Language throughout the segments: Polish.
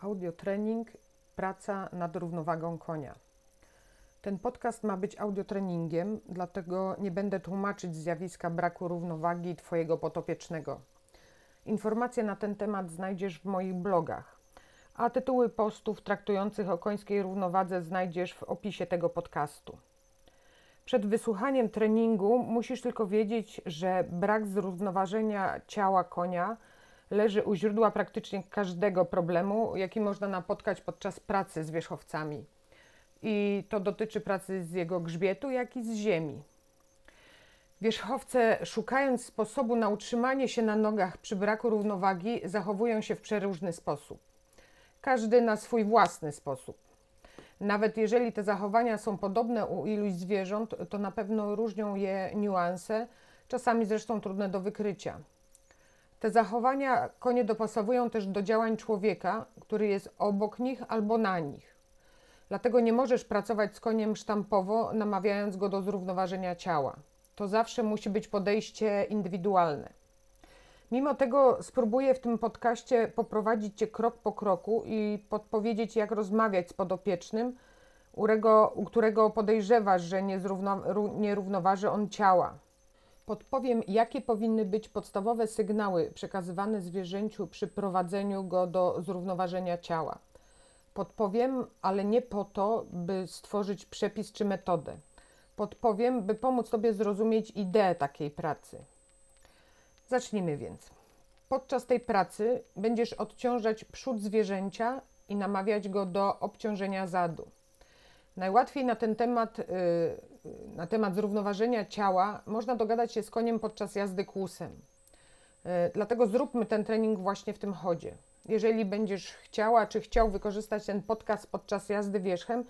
Audiotrening Praca nad równowagą konia. Ten podcast ma być audiotreningiem, dlatego nie będę tłumaczyć zjawiska braku równowagi Twojego potopiecznego. Informacje na ten temat znajdziesz w moich blogach, a tytuły postów traktujących o końskiej równowadze znajdziesz w opisie tego podcastu. Przed wysłuchaniem treningu musisz tylko wiedzieć, że brak zrównoważenia ciała konia leży u źródła praktycznie każdego problemu, jaki można napotkać podczas pracy z wierzchowcami. I to dotyczy pracy z jego grzbietu, jak i z ziemi. Wierzchowce, szukając sposobu na utrzymanie się na nogach przy braku równowagi, zachowują się w przeróżny sposób. Każdy na swój własny sposób. Nawet jeżeli te zachowania są podobne u iluś zwierząt, to na pewno różnią je niuanse, czasami zresztą trudne do wykrycia. Te zachowania konie dopasowują też do działań człowieka, który jest obok nich albo na nich. Dlatego nie możesz pracować z koniem sztampowo, namawiając go do zrównoważenia ciała. To zawsze musi być podejście indywidualne. Mimo tego spróbuję w tym podcaście poprowadzić Cię krok po kroku i podpowiedzieć, jak rozmawiać z podopiecznym, u którego, podejrzewasz, że nie, zrówno, nie równoważy on ciała. Podpowiem, jakie powinny być podstawowe sygnały przekazywane zwierzęciu przy prowadzeniu go do zrównoważenia ciała. Podpowiem, ale nie po to, by stworzyć przepis czy metodę. Podpowiem, by pomóc Tobie zrozumieć ideę takiej pracy. Zacznijmy więc. Podczas tej pracy będziesz odciążać przód zwierzęcia i namawiać go do obciążenia zadu. Najłatwiej na ten temat, y, na temat zrównoważenia ciała można dogadać się z koniem podczas jazdy kłusem. Y, dlatego zróbmy ten trening właśnie w tym chodzie. Jeżeli będziesz chciała czy chciał wykorzystać ten podcast podczas jazdy wierzchem,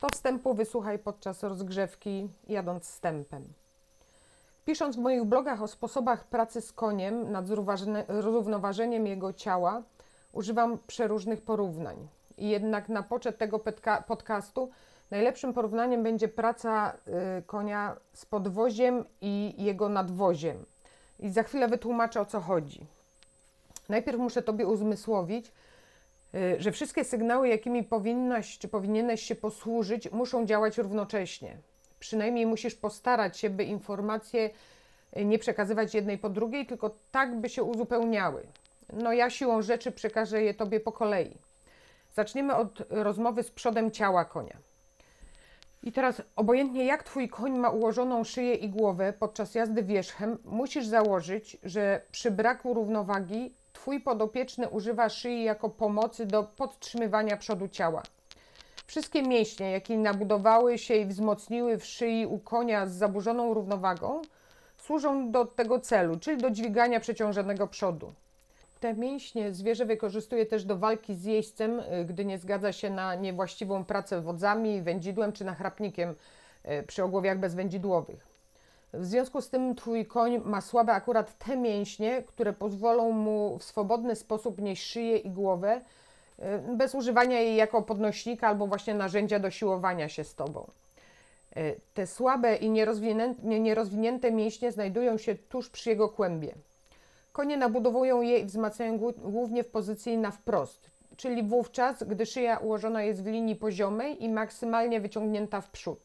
to wstępu wysłuchaj podczas rozgrzewki jadąc stępem. Pisząc w moich blogach o sposobach pracy z koniem nad zrównoważeniem jego ciała, używam przeróżnych porównań. Jednak na poczet tego podcastu najlepszym porównaniem będzie praca y, konia z podwoziem i jego nadwoziem. I za chwilę wytłumaczę o co chodzi. Najpierw muszę Tobie uzmysłowić, y, że wszystkie sygnały, jakimi powinnaś czy powinieneś się posłużyć, muszą działać równocześnie przynajmniej musisz postarać się, by informacje e, nie przekazywać jednej po drugiej, tylko tak, by się uzupełniały. No ja siłą rzeczy przekażę je Tobie po kolei. Zaczniemy od rozmowy z przodem ciała konia. I teraz, obojętnie jak Twój koń ma ułożoną szyję i głowę podczas jazdy wierzchem, musisz założyć, że przy braku równowagi Twój podopieczny używa szyi jako pomocy do podtrzymywania przodu ciała. Wszystkie mięśnie, jakie nabudowały się i wzmocniły w szyi u konia z zaburzoną równowagą, służą do tego celu, czyli do dźwigania przeciążonego przodu. Te mięśnie zwierzę wykorzystuje też do walki z jeźdźcem, y, gdy nie zgadza się na niewłaściwą pracę wodzami, wędzidłem czy nachrapnikiem y, przy ogłowiach bezwędzidłowych. W związku z tym twój koń ma słabe akurat te mięśnie, które pozwolą mu w swobodny sposób nieść szyję i głowę, Y, bez używania jej jako podnośnika albo właśnie narzędzia do siłowania się z tobą. Te słabe i nierozwinięte mięśnie znajdują się tuż przy jego kłębie. Konie nabudowują je i wzmacniają głównie w pozycji na wprost, czyli wówczas, gdy szyja ułożona jest w linii poziomej i maksymalnie wyciągnięta w przód.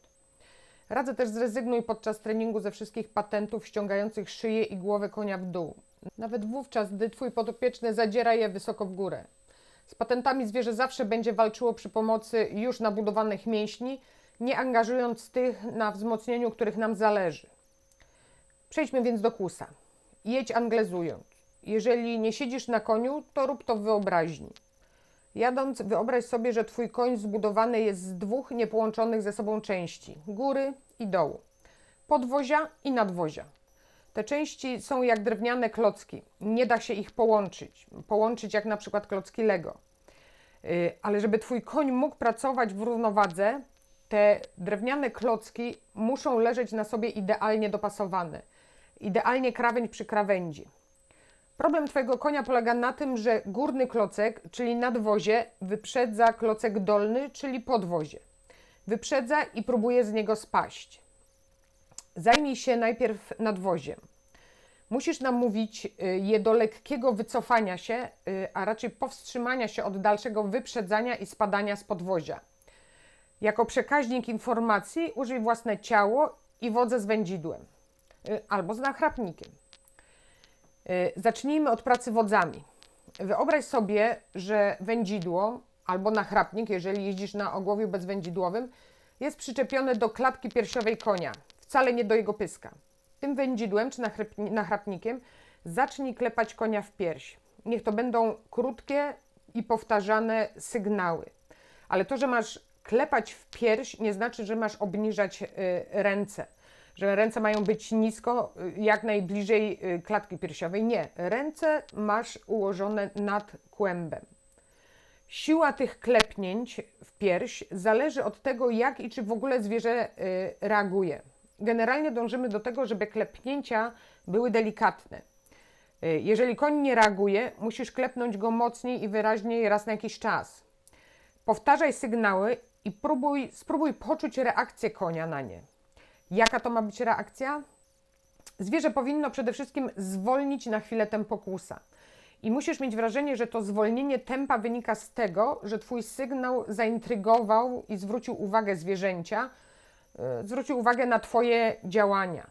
Radzę też zrezygnuj podczas treningu ze wszystkich patentów ściągających szyję i głowę konia w dół. Nawet wówczas, gdy twój podopieczny zadziera je wysoko w górę. Z patentami zwierzę zawsze będzie walczyło przy pomocy już nabudowanych mięśni, nie angażując tych na wzmocnieniu, których nam zależy. Przejdźmy więc do kusa. Jedź anglezując. Jeżeli nie siedzisz na koniu, to rób to w wyobraźni. Jadąc, wyobraź sobie, że twój koń zbudowany jest z dwóch niepołączonych ze sobą części góry i dołu, podwozia i nadwozia. Te części są jak drewniane klocki. Nie da się ich połączyć. Połączyć jak na przykład klocki Lego. Y, ale żeby twój koń mógł pracować w równowadze, te drewniane klocki muszą leżeć na sobie idealnie dopasowane. Idealnie krawędź przy krawędzi. Problem twojego konia polega na tym, że górny klocek, czyli nadwozie, wyprzedza klocek dolny, czyli podwozie. Wyprzedza i próbuje z niego spaść. Zajmij się najpierw nadwoziem. Musisz namówić y, je do lekkiego wycofania się, y, a raczej powstrzymania się od dalszego wyprzedzania i spadania z podwozia. Jako przekaźnik informacji użyj własne ciało i wodze z wędzidłem albo z nachrapnikiem. Zacznijmy od pracy wodzami. Wyobraź sobie, że wędzidło albo nachrapnik, jeżeli jeździsz na ogłowiu bezwędzidłowym, jest przyczepione do klatki piersiowej konia, wcale nie do jego pyska. Tym wędzidłem czy nachrapnikiem zacznij klepać konia w pierś. Niech to będą krótkie i powtarzane sygnały. Ale to, że masz klepać w pierś, nie znaczy, że masz obniżać y, ręce, że ręce mają być nisko, y, jak najbliżej y, klatki piersiowej. Nie, ręce masz ułożone nad kłębem. Siła tych klepnięć w pierś zależy od tego, jak i czy w ogóle zwierzę reaguje generalnie dążymy do tego, żeby klepnięcia były delikatne. Y, jeżeli koń nie reaguje, musisz klepnąć go mocniej i wyraźniej raz na jakiś czas. Powtarzaj sygnały i próbuj, spróbuj poczuć reakcję konia na nie. Jaka to ma być reakcja? Zwierzę powinno przede wszystkim zwolnić na chwilę tempo kłusa. I musisz mieć wrażenie, że to zwolnienie tempa wynika z tego, że Twój sygnał zaintrygował i zwrócił uwagę zwierzęcia, E, zwrócił uwagę na Twoje działania.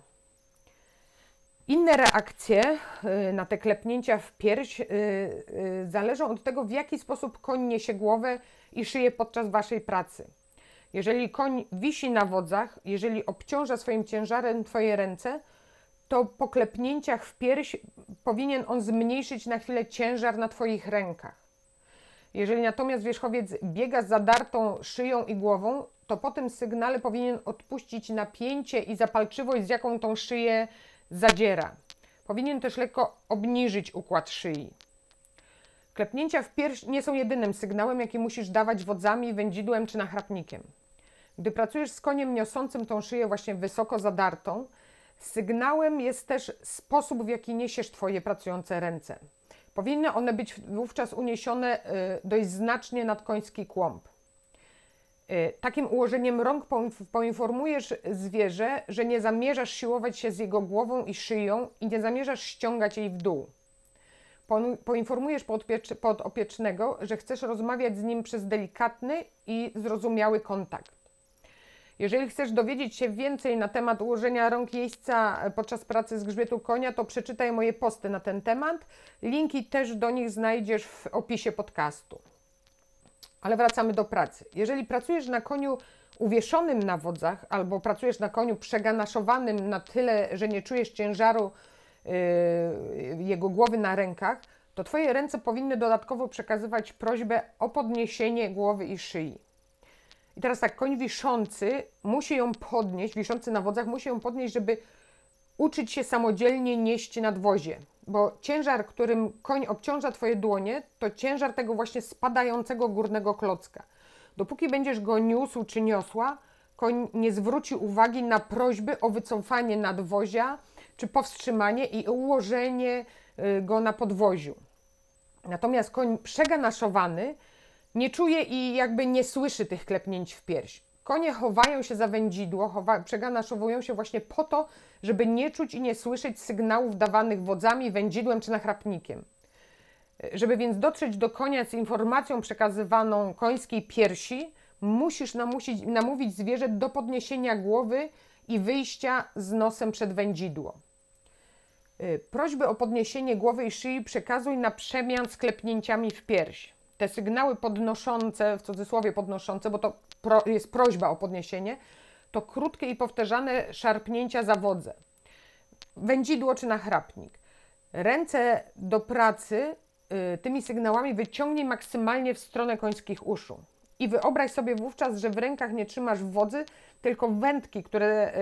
Inne reakcje e, na te klepnięcia w pierś e, zależą od tego, w jaki sposób koń niesie głowę i szyję podczas Waszej pracy. Jeżeli koń wisi na wodzach, jeżeli obciąża swoim ciężarem Twoje ręce, to po klepnięciach w pierś powinien on zmniejszyć na chwilę ciężar na Twoich rękach. Jeżeli natomiast wierzchowiec biega z zadartą szyją i głową, to po tym sygnale powinien odpuścić napięcie i zapalczywość, z jaką tą szyję zadziera. Powinien też lekko obniżyć układ szyi. Klepnięcia w pierś nie są jedynym sygnałem, jaki musisz dawać wodzami, wędzidłem czy nachrapnikiem. Gdy pracujesz z koniem niosącym tą szyję właśnie wysoko zadartą, sygnałem jest też sposób, w jaki niesiesz Twoje pracujące ręce. Powinny one być wówczas uniesione y, dość znacznie nad koński kłąb. Y, takim ułożeniem rąk poinformujesz zwierzę, że nie zamierzasz siłować się z jego głową i szyją i nie zamierzasz ściągać jej w dół. Poinformujesz podopiecznego, że chcesz rozmawiać z nim przez delikatny i zrozumiały kontakt. Jeżeli chcesz dowiedzieć się więcej na temat ułożenia rąk jeźdźca podczas pracy z grzbietu konia, to przeczytaj moje posty na ten temat. Linki też do nich znajdziesz w opisie podcastu. Ale wracamy do pracy. Jeżeli pracujesz na koniu uwieszonym na wodzach albo pracujesz na koniu przeganaszowanym na tyle, że nie czujesz ciężaru yy, jego głowy na rękach, to Twoje ręce powinny dodatkowo przekazywać prośbę o podniesienie głowy i szyi. I teraz tak, koń wiszący musi ją podnieść, wiszący na wodzach musi ją podnieść, żeby uczyć się samodzielnie nieść nadwozie bo ciężar, którym koń obciąża Twoje dłonie, to ciężar tego właśnie spadającego górnego klocka. Dopóki będziesz go niósł czy niosła, koń nie zwróci uwagi na prośby o wycofanie nadwozia czy powstrzymanie i ułożenie y, go na podwoziu. Natomiast koń przeganaszowany nie czuje i jakby nie słyszy tych klepnięć w pierś. Konie chowają się za wędzidło, chowa, przeganaszowują się właśnie po to, żeby nie czuć i nie słyszeć sygnałów dawanych wodzami, wędzidłem czy nachrapnikiem. Żeby więc dotrzeć do konia z informacją przekazywaną końskiej piersi, musisz namusić, namówić zwierzę do podniesienia głowy i wyjścia z nosem przed wędzidło. Y, prośby o podniesienie głowy i szyi przekazuj na przemian klepnięciami w pierś. Te sygnały podnoszące, w cudzysłowie podnoszące, bo to pro, jest prośba o podniesienie, to krótkie i powtarzane szarpnięcia za wodze. Wędzidło czy nachrapnik. Ręce do pracy y, tymi sygnałami wyciągnij maksymalnie w stronę końskich uszu. I wyobraź sobie wówczas, że w rękach nie trzymasz wodzy, tylko wędki, które,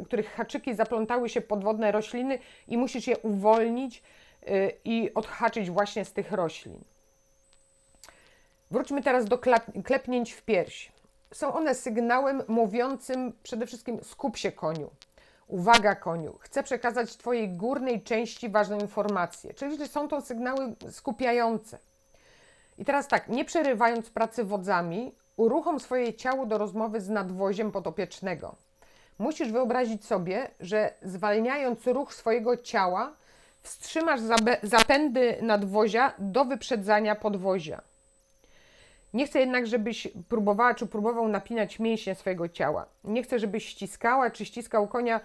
y, których haczyki zaplątały się podwodne rośliny i musisz je uwolnić y, i odhaczyć właśnie z tych roślin. Wróćmy teraz do klepnięć w pierś. Są one sygnałem mówiącym przede wszystkim skup się koniu. Uwaga koniu, chcę przekazać Twojej górnej części ważną informację, czyli są to sygnały skupiające. I teraz tak, nie przerywając pracy wodzami, uruchom swoje ciało do rozmowy z nadwoziem podopiecznego. Musisz wyobrazić sobie, że zwalniając ruch swojego ciała, Wstrzymasz zapędy nadwozia do wyprzedzania podwozia. Nie chcę jednak, żebyś próbowała czy próbował napinać mięśnie swojego ciała. Nie chcę, żebyś ściskała czy ściskał konia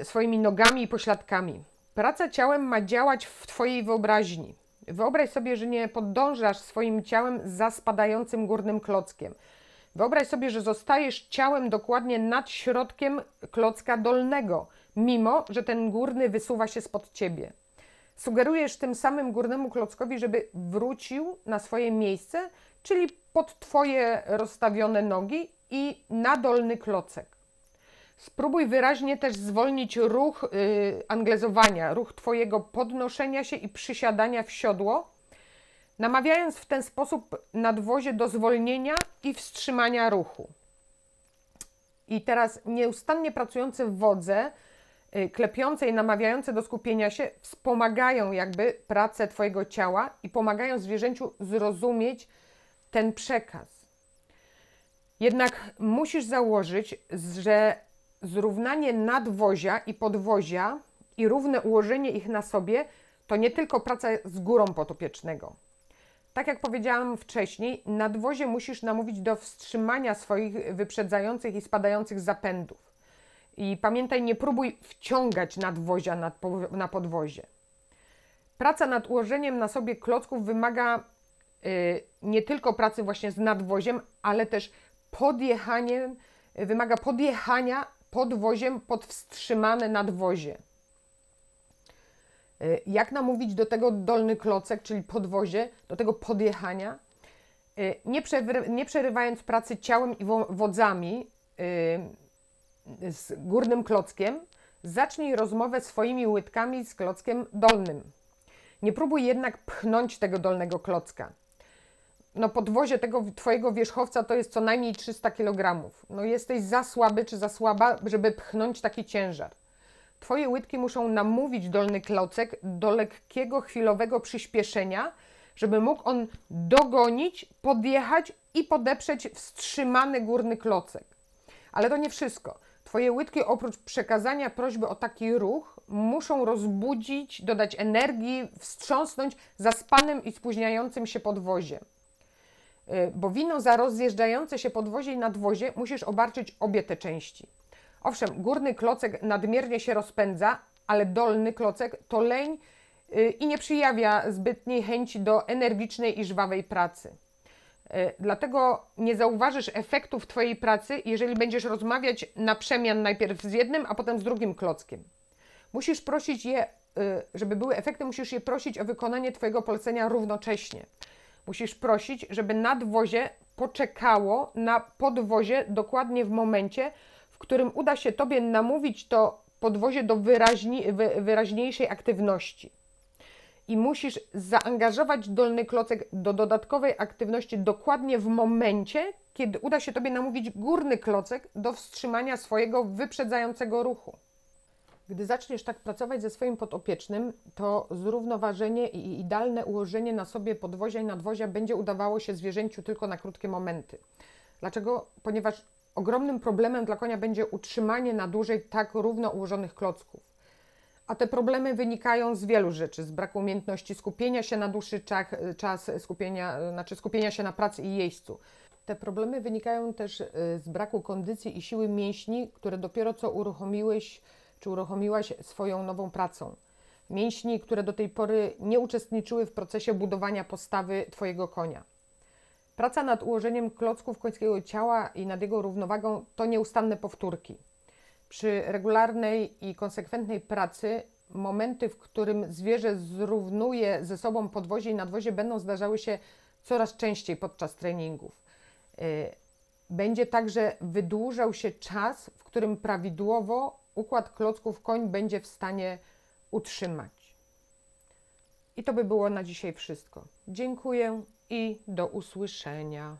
y, swoimi nogami i pośladkami. Praca ciałem ma działać w Twojej wyobraźni. Wyobraź sobie, że nie podążasz swoim ciałem za spadającym górnym klockiem. Wyobraź sobie, że zostajesz ciałem dokładnie nad środkiem klocka dolnego, mimo że ten górny wysuwa się spod ciebie. Sugerujesz tym samym górnemu klockowi, żeby wrócił na swoje miejsce, czyli pod Twoje rozstawione nogi i na dolny klocek. Spróbuj wyraźnie też zwolnić ruch yy, anglezowania, ruch Twojego podnoszenia się i przysiadania w siodło, namawiając w ten sposób nadwozie do zwolnienia i wstrzymania ruchu. I teraz nieustannie pracujące w wodze, klepiące i namawiające do skupienia się, wspomagają jakby pracę Twojego ciała i pomagają zwierzęciu zrozumieć ten przekaz. Jednak musisz założyć, że zrównanie nadwozia i podwozia i równe ułożenie ich na sobie to nie tylko praca z górą potopiecznego. Tak jak powiedziałam wcześniej, nadwozie musisz namówić do wstrzymania swoich wyprzedzających i spadających zapędów. I pamiętaj, nie próbuj wciągać nadwozia nad, na podwozie. Praca nad ułożeniem na sobie klocków wymaga y, nie tylko pracy właśnie z nadwoziem, ale też podjechaniem, wymaga podjechania podwoziem pod wstrzymane nadwozie. Y, jak namówić do tego dolny klocek, czyli podwozie, do tego podjechania, y, nie, przery, nie przerywając pracy ciałem i wodzami z górnym klockiem, zacznij rozmowę swoimi łydkami z klockiem dolnym. Nie próbuj jednak pchnąć tego dolnego klocka no podwozie tego twojego wierzchowca to jest co najmniej 300 kg. No jesteś za słaby czy za słaba, żeby pchnąć taki ciężar. Twoje łydki muszą namówić dolny klocek do lekkiego, chwilowego przyspieszenia, żeby mógł on dogonić, podjechać i podeprzeć wstrzymany górny klocek. Ale to nie wszystko. Twoje łydki oprócz przekazania prośby o taki ruch muszą rozbudzić, dodać energii, wstrząsnąć zaspanym i spóźniającym się podwoziem. Y, bo winą za rozjeżdżające się podwozie i nadwozie musisz obarczyć obie te części. Owszem, górny klocek nadmiernie się rozpędza, ale dolny klocek to leń y, i nie przyjawia zbytniej chęci do energicznej i żwawej pracy. Y, dlatego nie zauważysz efektów Twojej pracy, jeżeli będziesz rozmawiać na przemian najpierw z jednym, a potem z drugim klockiem. Musisz prosić je, żeby były efekty, musisz je prosić o wykonanie Twojego polecenia równocześnie. Musisz prosić, żeby nadwozie poczekało na podwozie dokładnie w momencie, w którym uda się Tobie namówić to podwozie do wyraźni, wyraźniejszej aktywności. I musisz zaangażować dolny klocek do dodatkowej aktywności dokładnie w momencie, kiedy uda się Tobie namówić górny klocek do wstrzymania swojego wyprzedzającego ruchu. Gdy zaczniesz tak pracować ze swoim podopiecznym, to zrównoważenie i idealne ułożenie na sobie podwozia i nadwozia będzie udawało się zwierzęciu tylko na krótkie momenty. Dlaczego? Ponieważ ogromnym problemem dla konia będzie utrzymanie na dłużej tak równo ułożonych klocków. A te problemy wynikają z wielu rzeczy, z braku umiejętności skupienia się na dłuższy czas, skupienia, znaczy skupienia się na pracy i jeźdźcu. Te problemy wynikają też y, z braku kondycji i siły mięśni, które dopiero co uruchomiłeś czy uruchomiłaś swoją nową pracą. Mięśni, które do tej pory nie uczestniczyły w procesie budowania postawy Twojego konia. Praca nad ułożeniem klocków końskiego ciała i nad jego równowagą to nieustanne powtórki. Przy regularnej i konsekwentnej pracy momenty, w którym zwierzę zrównuje ze sobą podwozie i nadwozie, będą zdarzały się coraz częściej podczas treningów. Y, będzie także wydłużał się czas, w którym prawidłowo układ klocków koń będzie w stanie utrzymać. I to by było na dzisiaj wszystko. Dziękuję i do usłyszenia.